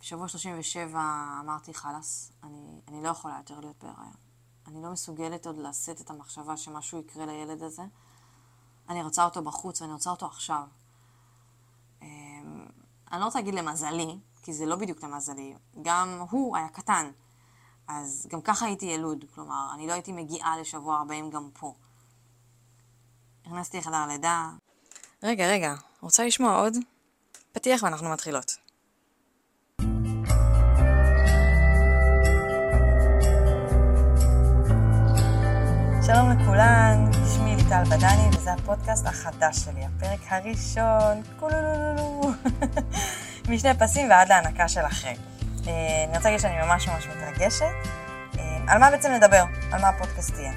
בשבוע 37 אמרתי, חלאס, אני, אני לא יכולה יותר להיות בהיריון. אני לא מסוגלת עוד לשאת את המחשבה שמשהו יקרה לילד הזה. אני רוצה אותו בחוץ ואני רוצה אותו עכשיו. אמ, אני לא רוצה להגיד למזלי, כי זה לא בדיוק למזלי. גם הוא היה קטן, אז גם ככה הייתי ילוד. כלומר, אני לא הייתי מגיעה לשבוע 40 גם פה. נכנסתי לחדר הלידה. רגע, רגע, רוצה לשמוע עוד? פתיח ואנחנו מתחילות. שלום לכולן, שמי ליטל בדני וזה הפודקאסט החדש שלי, הפרק הראשון, קולולולולו, משני פסים ועד להנקה של אחרי. אה, אני רוצה להגיד שאני ממש ממש מתרגשת. אה, על מה בעצם נדבר? על מה הפודקאסט יהיה?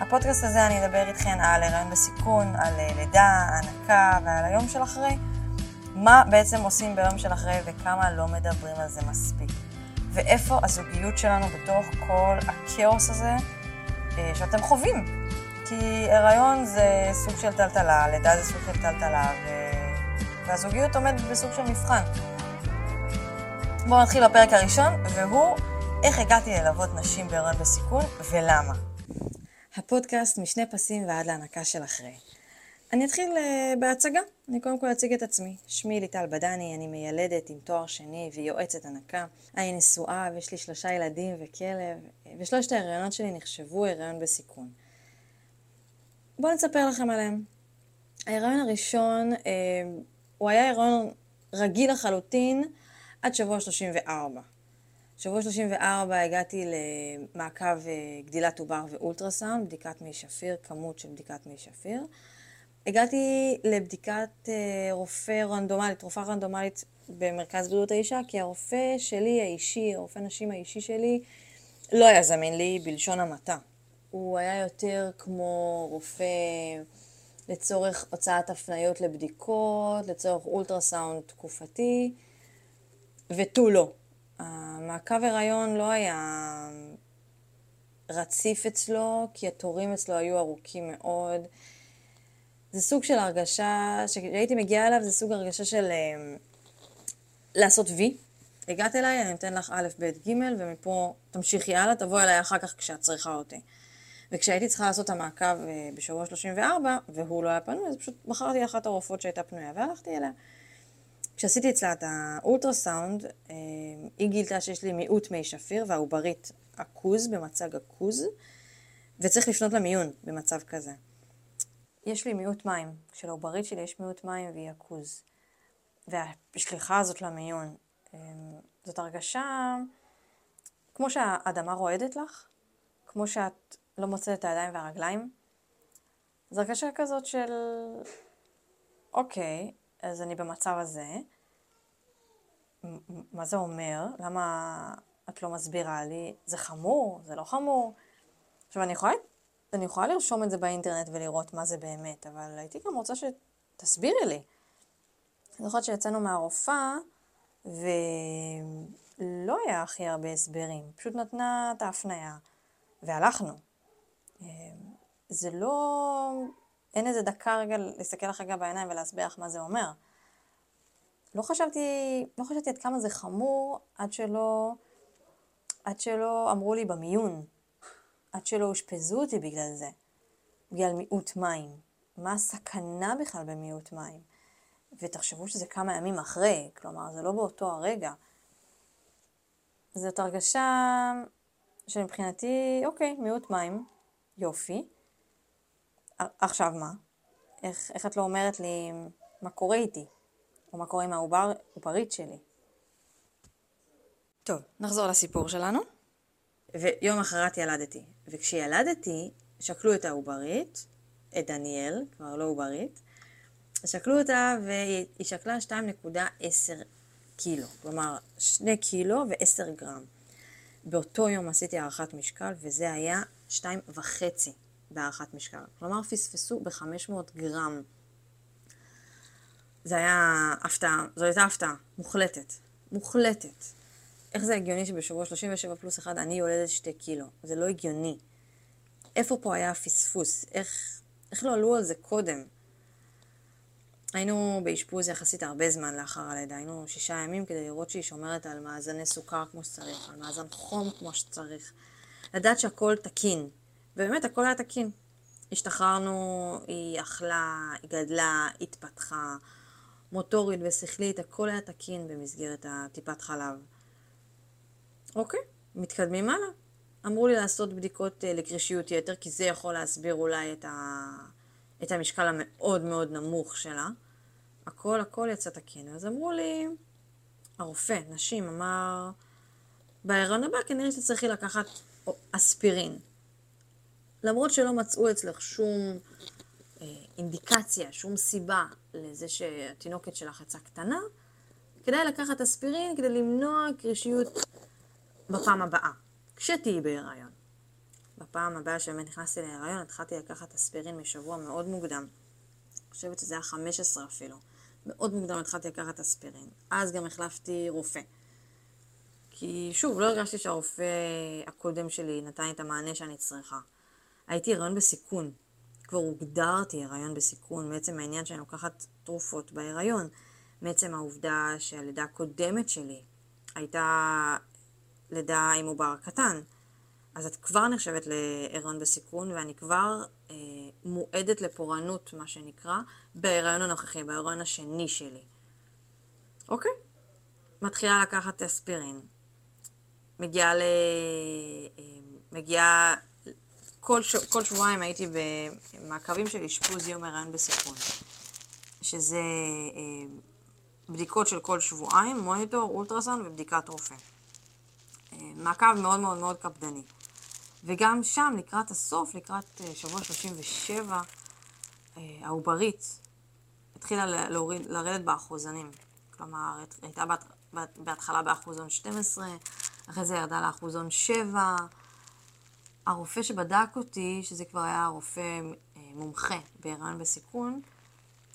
הפודקאסט הזה אני אדבר איתכן על הריון בסיכון, על אה, לידה, הנקה ועל היום של אחרי. מה בעצם עושים ביום של אחרי וכמה לא מדברים על זה מספיק. ואיפה הזוגיות שלנו בתוך כל הכאוס הזה שאתם חווים. כי הריון זה סוג של טלטלה, לידה זה סוג של טלטלה, ו... והזוגיות עומדת בסוג של מבחן. בואו נתחיל בפרק הראשון, והוא איך הגעתי ללוות נשים בהריון בסיכון ולמה. הפודקאסט משני פסים ועד להנקה של אחרי. אני אתחיל uh, בהצגה, אני קודם כל אציג את עצמי. שמי ליטל בדני, אני מיילדת עם תואר שני ויועצת הנקה. אני נשואה ויש לי שלושה ילדים וכלב, ושלושת ההריונות שלי נחשבו הריון בסיכון. בואו נספר לכם עליהם. ההריון הראשון, uh, הוא היה הריון רגיל לחלוטין עד שבוע 34. שבוע 34 הגעתי למעקב uh, גדילת עובר ואולטרסאונד, בדיקת מי שפיר, כמות של בדיקת מי שפיר. הגעתי לבדיקת uh, רופא רנדומלית, רופאה רנדומלית במרכז בריאות האישה, כי הרופא שלי האישי, הרופא נשים האישי שלי, לא היה זמין לי בלשון המעטה. הוא היה יותר כמו רופא לצורך הוצאת הפניות לבדיקות, לצורך אולטרסאונד תקופתי, ותו לא. המעקב הריון לא היה רציף אצלו, כי התורים אצלו היו ארוכים מאוד. זה סוג של הרגשה, כשהייתי מגיעה אליו זה סוג הרגשה של אה, לעשות וי. הגעת אליי, אני נותן לך א', ב', ג', ומפה תמשיכי הלאה, תבואי אליי אחר כך כשאת צריכה אותי. וכשהייתי צריכה לעשות את המעקב אה, בשבוע 34, והוא לא היה פנוי, אז פשוט בחרתי אחת הרופאות שהייתה פנויה, והלכתי אליה. כשעשיתי אצלה את האולטרסאונד, אה, היא גילתה שיש לי מיעוט מי שפיר והעוברית עכוז, במצג עכוז, וצריך לפנות למיון במצב כזה. יש לי מיעוט מים. כשלעוברית שלי יש מיעוט מים והיא עכוז. והשליחה הזאת למיון, אמ, זאת הרגשה כמו שהאדמה רועדת לך, כמו שאת לא מוצאת את הידיים והרגליים. זו הרגשה כזאת של, אוקיי, אז אני במצב הזה. מה זה אומר? למה את לא מסבירה לי? זה חמור? זה לא חמור? עכשיו, אני יכולה אני יכולה לרשום את זה באינטרנט ולראות מה זה באמת, אבל הייתי גם רוצה שתסבירי לי. אני זוכרת שיצאנו מהרופאה, ולא היה הכי הרבה הסברים, פשוט נתנה את ההפניה, והלכנו. זה לא... אין איזה דקה רגע להסתכל לך רגע בעיניים ולהסביר לך מה זה אומר. לא חשבתי, לא חשבתי עד כמה זה חמור עד שלא, עד שלא אמרו לי במיון עד שלא אושפזו אותי בגלל זה, בגלל מיעוט מים. מה הסכנה בכלל במיעוט מים? ותחשבו שזה כמה ימים אחרי, כלומר זה לא באותו הרגע. זאת הרגשה שמבחינתי, אוקיי, מיעוט מים, יופי. עכשיו מה? איך, איך את לא אומרת לי מה קורה איתי? או מה קורה עם העוברית שלי? טוב, נחזור לסיפור שלנו. ויום אחרת ילדתי. וכשילדתי, שקלו את העוברית, את דניאל, כבר לא עוברית, שקלו אותה והיא שקלה 2.10 קילו, כלומר 2 קילו ו-10 גרם. באותו יום עשיתי הערכת משקל וזה היה 2.5 בהערכת משקל, כלומר פספסו ב-500 גרם. זה היה הפתעה, זו הייתה הפתעה מוחלטת, מוחלטת. איך זה הגיוני שבשבוע 37 פלוס 1 אני יולדת 2 קילו? זה לא הגיוני. איפה פה היה הפספוס? איך, איך לא עלו על זה קודם? היינו באשפוז יחסית הרבה זמן לאחר הלידה, היינו שישה ימים כדי לראות שהיא שומרת על מאזני סוכר כמו שצריך, על מאזן חום כמו שצריך, לדעת שהכל תקין, ובאמת הכל היה תקין. השתחררנו, היא אכלה, היא גדלה, התפתחה, מוטורית ושכלית, הכל היה תקין במסגרת הטיפת חלב. אוקיי, מתקדמים הלאה. אמרו לי לעשות בדיקות אה, לקרישיות יתר, כי זה יכול להסביר אולי את, ה... את המשקל המאוד מאוד נמוך שלה. הכל הכל יצא תקין. אז אמרו לי, הרופא, נשים, אמר, בהיריון הבא כנראה שתצטרכי לקחת אספירין. למרות שלא מצאו אצלך שום אה, אינדיקציה, שום סיבה לזה שהתינוקת שלך יצאה קטנה, כדאי לקחת אספירין כדי למנוע קרישיות בפעם הבאה, כשתהיי בהיריון. בפעם הבאה שבאמת נכנסתי להיריון, התחלתי לקחת אספירין משבוע מאוד מוקדם. אני חושבת שזה היה 15 אפילו. מאוד מוקדם התחלתי לקחת אספירין. אז גם החלפתי רופא. כי שוב, לא הרגשתי שהרופא הקודם שלי נתן לי את המענה שאני צריכה. הייתי הריון בסיכון. כבר הוגדרתי הריון בסיכון מעצם העניין שאני לוקחת תרופות בהיריון. מעצם העובדה שהלידה הקודמת שלי הייתה לידה עם עובר קטן. אז את כבר נחשבת להיריון בסיכון, ואני כבר אה, מועדת לפורענות, מה שנקרא, בהיריון הנוכחי, בהיריון השני שלי. אוקיי? מתחילה לקחת אספירין. מגיעה ל... אה, מגיעה... כל, ש... כל שבועיים הייתי במעקבים של אשפוז יום הריון בסיכון, שזה אה, בדיקות של כל שבועיים, מוניטור, אולטרסאונד ובדיקת רופא. אה, מעקב מאוד מאוד מאוד קפדני. וגם שם, לקראת הסוף, לקראת אה, שבוע 37, אה, העוברית התחילה להוריד, לרדת באחוזנים. כלומר, הייתה בהתחלה באחוזון 12, אחרי זה ירדה לאחוזון 7. הרופא שבדק אותי, שזה כבר היה רופא מומחה בהיריון בסיכון,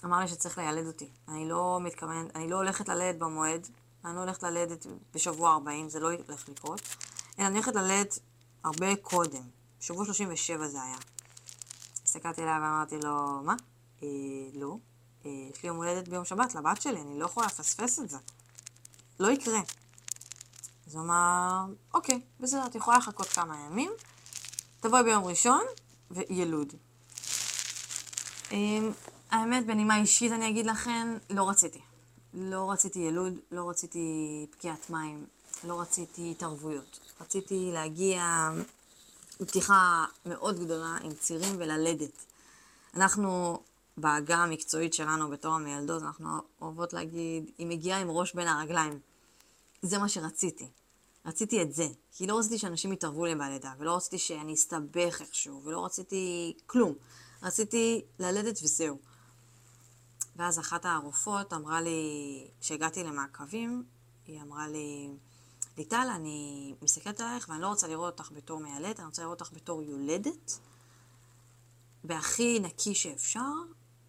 אמר לי שצריך לילד אותי. אני לא מתכוונת, אני לא הולכת ללדת במועד, אני לא הולכת ללדת בשבוע 40, זה לא הולך לקרות, אלא אני הולכת ללדת הרבה קודם, שבוע 37 זה היה. הסתכלתי עליה ואמרתי לו, מה? אה, לא. אה, יש לי יום הולדת ביום שבת לבת שלי, אני לא יכולה לפספס את זה. לא יקרה. אז הוא אמר, אוקיי, בסדר, את יכולה לחכות כמה ימים, תבואי ביום ראשון וילוד. אה, האמת, בנימה אישית אני אגיד לכם, לא רציתי. לא רציתי ילוד, לא רציתי פקיעת מים, לא רציתי התערבויות. רציתי להגיע לפתיחה מאוד גדולה עם צירים וללדת. אנחנו, בעגה המקצועית שלנו בתור המיילדות, אנחנו אוהבות להגיד, היא מגיעה עם ראש בין הרגליים. זה מה שרציתי. רציתי את זה. כי לא רציתי שאנשים יתערבו לי בלידה, ולא רציתי שאני אסתבך איכשהו, ולא רציתי כלום. רציתי ללדת וזהו. ואז אחת הרופאות אמרה לי, כשהגעתי למעקבים, היא אמרה לי, ליטל, אני מסתכלת עלייך ואני לא רוצה לראות אותך בתור מיילדת, אני רוצה לראות אותך בתור יולדת, והכי נקי שאפשר,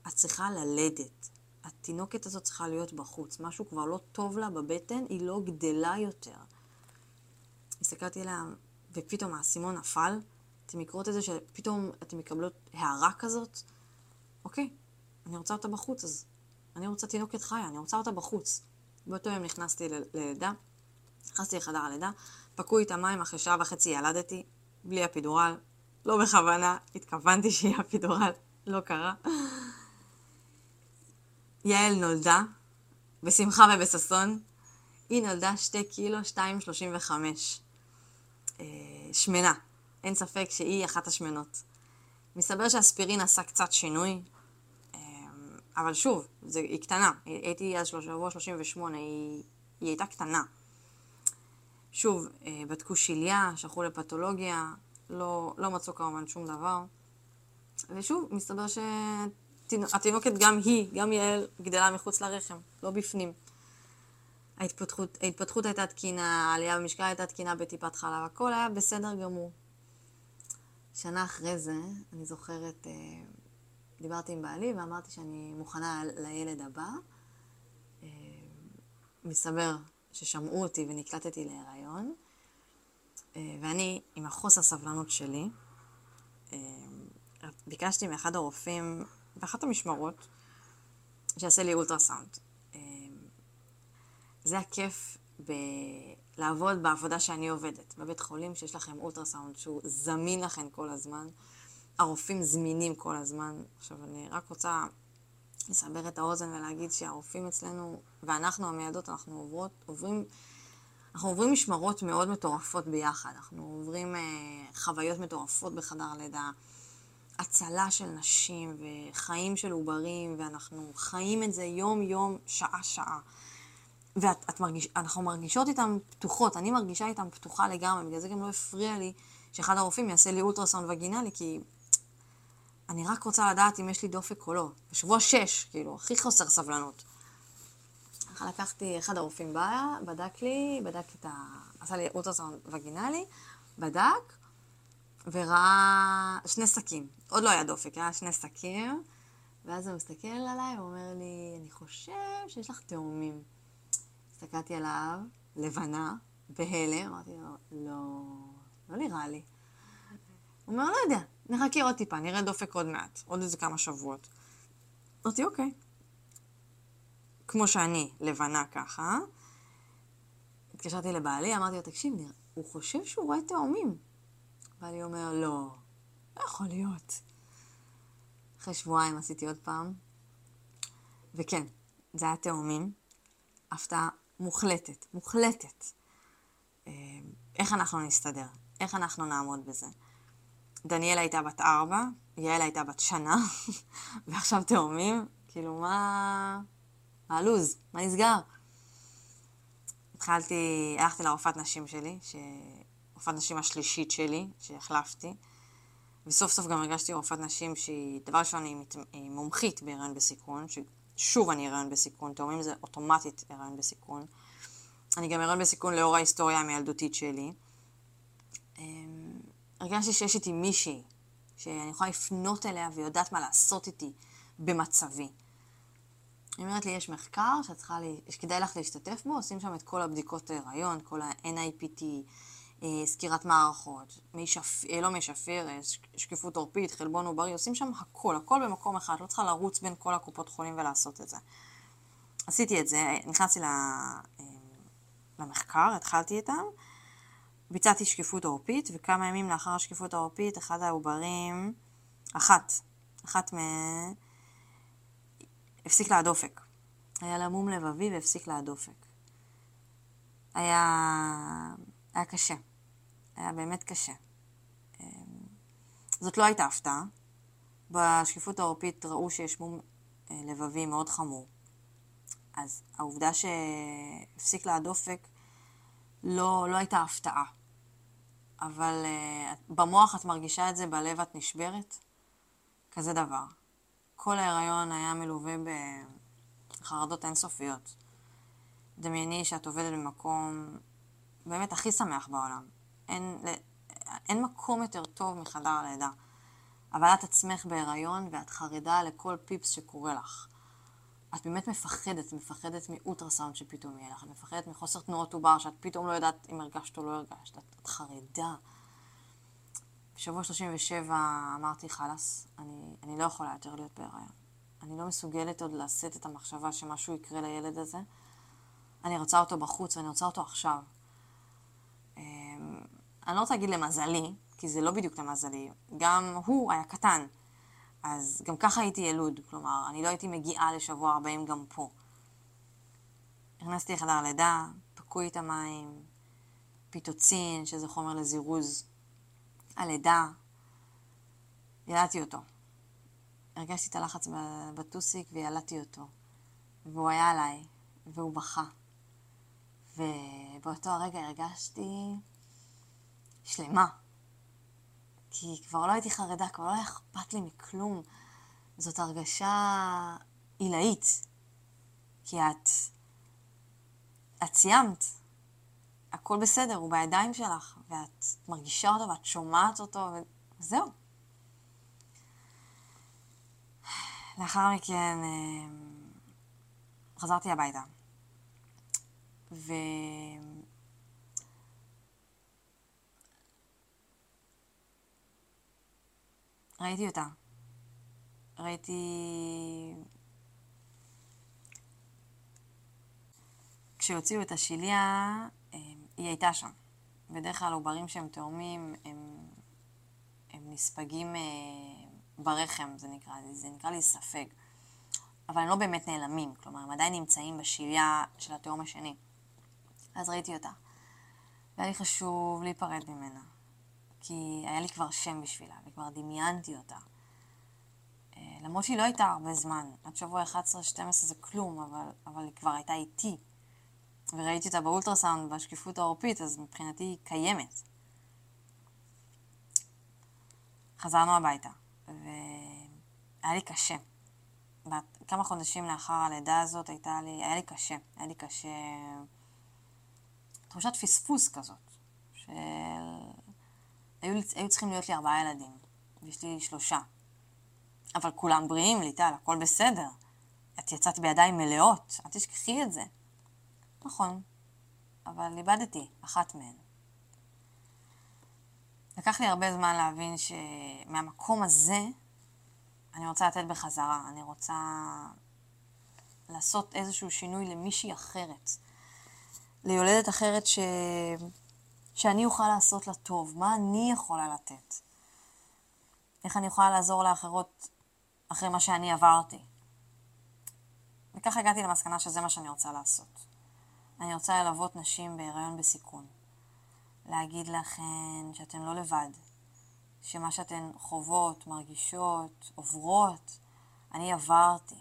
את צריכה ללדת. התינוקת הזאת צריכה להיות בחוץ. משהו כבר לא טוב לה בבטן, היא לא גדלה יותר. הסתכלתי עליה, ופתאום האסימון נפל. אתם מקרות את זה שפתאום אתם מקבלות הערה כזאת? אוקיי, אני רוצה אותה בחוץ, אז אני רוצה תינוקת חיה, אני רוצה אותה בחוץ. באותו יום נכנסתי ללידה, נכנסתי לחדר הלידה, פקעו את המים, אחרי שעה וחצי ילדתי, בלי אפידורל, לא בכוונה, התכוונתי שיהיה אפידורל, לא קרה. יעל נולדה, בשמחה ובששון, היא נולדה 2 קילו 2.35. אה, שמנה, אין ספק שהיא אחת השמנות. מסתבר שהספירין עשה קצת שינוי, אבל שוב, זה, היא קטנה. הייתי אז שבוע 38, היא, היא הייתה קטנה. שוב, אה, בדקו שליה, שלחו לפתולוגיה, לא, לא מצאו כמובן שום דבר. ושוב, מסתבר שהתינוקת גם היא, גם יעל, גדלה מחוץ לרחם, לא בפנים. ההתפתחות, ההתפתחות הייתה תקינה, העלייה במשקל הייתה תקינה בטיפת חלב, הכל היה בסדר גמור. שנה אחרי זה, אני זוכרת, אה, דיברתי עם בעלי ואמרתי שאני מוכנה לילד הבא. אה, מסתבר ששמעו אותי ונקלטתי להיריון, אה, ואני, עם החוסר סבלנות שלי, אה, ביקשתי מאחד הרופאים באחת המשמרות שיעשה לי אולטרסאונד. זה הכיף ב... לעבוד בעבודה שאני עובדת, בבית חולים שיש לכם אולטרסאונד שהוא זמין לכם כל הזמן, הרופאים זמינים כל הזמן. עכשיו, אני רק רוצה לסבר את האוזן ולהגיד שהרופאים אצלנו, ואנחנו המיידות, אנחנו עוברות, עוברים, אנחנו עוברים משמרות מאוד מטורפות ביחד. אנחנו עוברים אה, חוויות מטורפות בחדר הלידה, הצלה של נשים וחיים של עוברים, ואנחנו חיים את זה יום-יום, שעה-שעה. ואנחנו מרגישות איתן פתוחות, אני מרגישה איתן פתוחה לגמרי, בגלל זה גם לא הפריע לי שאחד הרופאים יעשה לי אולטרסאונד וגינלי, כי אני רק רוצה לדעת אם יש לי דופק או לא. בשבוע שש, כאילו, הכי חוסר סבלנות. ככה לקחתי, אחד הרופאים בא, בדק לי, בדק את ה... עשה לי אולטרסאונד וגינלי, בדק, וראה שני שקים. עוד לא היה דופק, היה שני שקים, ואז הוא מסתכל עליי ואומר לי, אני חושב שיש לך תאומים. הסתכלתי עליו, לבנה, בהלם, אמרתי לו, לא, לא נראה לי. הוא אומר, לא יודע, נחכה עוד טיפה, נראה דופק עוד מעט, עוד איזה כמה שבועות. אמרתי, אוקיי. כמו שאני, לבנה ככה. התקשרתי לבעלי, אמרתי לו, תקשיב, נראה, הוא חושב שהוא רואה תאומים. בעלי אומר, לא, לא יכול להיות. אחרי שבועיים עשיתי עוד פעם, וכן, זה היה תאומים. הפתעה מוחלטת, מוחלטת. אה, איך אנחנו נסתדר? איך אנחנו נעמוד בזה? דניאל הייתה בת ארבע, יעל הייתה בת שנה, ועכשיו תאומים, כאילו מה... מה הלו"ז? מה נסגר? התחלתי, הלכתי לרופאת נשים שלי, ש... רופאת נשים השלישית שלי, שהחלפתי, וסוף סוף גם הרגשתי רופאת נשים שהיא, דבר ראשון, היא, מת... היא מומחית בהיריון בסיכון, ששוב אני הריון בסיכון, תאומים זה אוטומטית הריון בסיכון. אני גם הריון בסיכון לאור ההיסטוריה המילדותית שלי. הרגשתי שיש איתי מישהי, שאני יכולה לפנות אליה ויודעת מה לעשות איתי במצבי. היא אומרת לי, יש מחקר שאת צריכה, לי, שכדאי לך להשתתף בו, עושים שם את כל הבדיקות ההיריון, כל ה-NIPT, אה, סקירת מערכות, מי שפ... אה, לא מי שפיר, אה, שקיפות עורפית, חלבון עוברי, עושים שם הכל, הכל במקום אחד, לא צריכה לרוץ בין כל הקופות חולים ולעשות את זה. עשיתי את זה, נכנסתי למחקר, התחלתי איתם, ביצעתי שקיפות עורפית, וכמה ימים לאחר השקיפות העורפית, אחד העוברים, אחת, אחת מ... הפסיק לה הדופק. היה לה מום לבבי והפסיק לה הדופק. היה... היה קשה. היה באמת קשה. אמ, זאת לא הייתה הפתעה. בשקיפות העורפית ראו שיש מום אה, לבבי מאוד חמור. אז העובדה שהפסיק לה הדופק לא, לא הייתה הפתעה. אבל uh, במוח את מרגישה את זה, בלב את נשברת? כזה דבר. כל ההיריון היה מלווה בחרדות אינסופיות. דמייני שאת עובדת במקום באמת הכי שמח בעולם. אין, אין מקום יותר טוב מחדר הלידה. אבל את עצמך בהיריון ואת חרדה לכל פיפס שקורה לך. את באמת מפחדת, מפחדת מאולטרסאונד שפתאום יהיה לך, את מפחדת מחוסר תנועות עובר, שאת פתאום לא יודעת אם הרגשת או לא הרגשת, את, את חרדה. בשבוע 37 אמרתי, חלאס, אני, אני לא יכולה יותר להיות בהיריון. אני לא מסוגלת עוד לשאת את המחשבה שמשהו יקרה לילד הזה. אני רוצה אותו בחוץ ואני רוצה אותו עכשיו. אמ, אני לא רוצה להגיד למזלי, כי זה לא בדיוק למזלי. גם הוא היה קטן. אז גם ככה הייתי ילוד, כלומר, אני לא הייתי מגיעה לשבוע 40 גם פה. נכנסתי לחדר הלידה, פקו את המים, פיטוצין, שזה חומר לזירוז הלידה, ילדתי אותו. הרגשתי את הלחץ בטוסיק וילדתי אותו. והוא היה עליי, והוא בכה. ובאותו הרגע הרגשתי שלמה. כי כבר לא הייתי חרדה, כבר לא היה אכפת לי מכלום. זאת הרגשה עילאית. כי את... את סיימת. הכל בסדר, הוא בידיים שלך, ואת מרגישה אותו ואת שומעת אותו, וזהו. לאחר מכן אה, חזרתי הביתה. ו... ראיתי אותה. ראיתי... כשהוציאו את השיליה, אה, היא הייתה שם. בדרך כלל עוברים שהם תאומים, הם, הם נספגים אה, ברחם, זה נקרא, זה נקרא לי ספק. אבל הם לא באמת נעלמים, כלומר, הם עדיין נמצאים בשיליה של התאום השני. אז ראיתי אותה. והיה לי חשוב להיפרד ממנה. כי היה לי כבר שם בשבילה, וכבר דמיינתי אותה. אה, למרות שהיא לא הייתה הרבה זמן, עד שבוע 11-12 זה כלום, אבל, אבל היא כבר הייתה איתי. וראיתי אותה באולטרסאונד בשקיפות העורפית, אז מבחינתי היא קיימת. חזרנו הביתה, והיה לי קשה. כמה חודשים לאחר הלידה הזאת הייתה לי, היה לי קשה. היה לי קשה... תחושת פספוס כזאת, של... היו, היו צריכים להיות לי ארבעה ילדים, ויש לי שלושה. אבל כולם בריאים, ליטל, הכל בסדר. את יצאת בידיים מלאות, אל תשכחי את זה. נכון, אבל איבדתי אחת מהן. לקח לי הרבה זמן להבין שמהמקום הזה אני רוצה לתת בחזרה, אני רוצה לעשות איזשהו שינוי למישהי אחרת, ליולדת אחרת ש... שאני אוכל לעשות לה טוב, מה אני יכולה לתת, איך אני יכולה לעזור לאחרות אחרי מה שאני עברתי. וככה הגעתי למסקנה שזה מה שאני רוצה לעשות. אני רוצה ללוות נשים בהיריון בסיכון. להגיד לכן שאתן לא לבד, שמה שאתן חוות, מרגישות, עוברות, אני עברתי.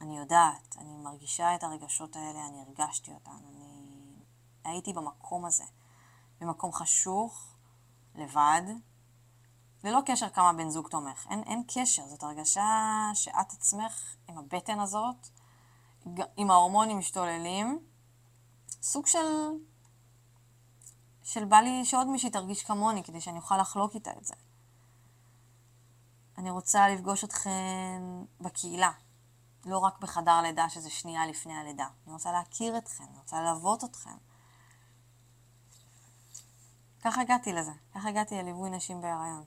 אני יודעת, אני מרגישה את הרגשות האלה, אני הרגשתי אותן, אני הייתי במקום הזה, במקום חשוך, לבד, ללא קשר כמה בן זוג תומך. אין, אין קשר, זאת הרגשה שאת עצמך עם הבטן הזאת, עם ההורמונים משתוללים, סוג של... של בא לי שעוד מישהי תרגיש כמוני, כדי שאני אוכל לחלוק איתה את זה. אני רוצה לפגוש אתכן בקהילה, לא רק בחדר לידה, שזה שנייה לפני הלידה. אני רוצה להכיר אתכן, אני רוצה ללוות אתכן. ככה הגעתי לזה, ככה הגעתי לליווי נשים בהיריון.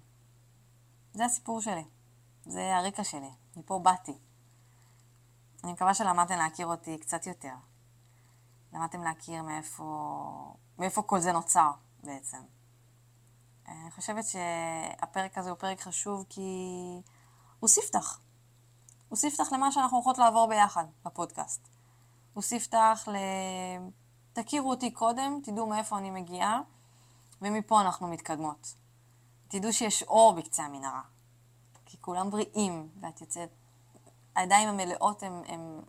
זה הסיפור שלי, זה הרקע שלי, מפה באתי. אני מקווה שלמדתם להכיר אותי קצת יותר. למדתם להכיר מאיפה, מאיפה כל זה נוצר בעצם. אני חושבת שהפרק הזה הוא פרק חשוב כי הוא ספתח. הוא ספתח למה שאנחנו הולכות לעבור ביחד בפודקאסט. הוא ספתח ל... תכירו אותי קודם, תדעו מאיפה אני מגיעה, ומפה אנחנו מתקדמות. תדעו שיש אור בקצה המנהרה. כי כולם בריאים, ואת יוצאת... הידיים המלאות הם...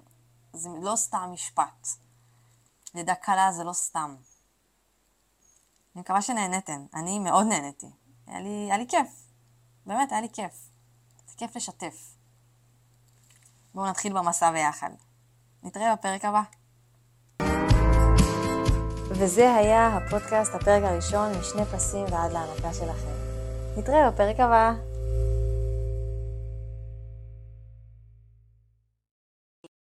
זה לא סתם משפט. לידה קלה זה לא סתם. אני מקווה שנהנתם. אני מאוד נהניתי. היה לי, היה לי כיף. באמת, היה לי כיף. זה כיף לשתף. בואו נתחיל במסע ביחד. נתראה בפרק הבא. וזה היה הפודקאסט, הפרק הראשון, משני פסים ועד להנקה שלכם. נתראה בפרק הבא.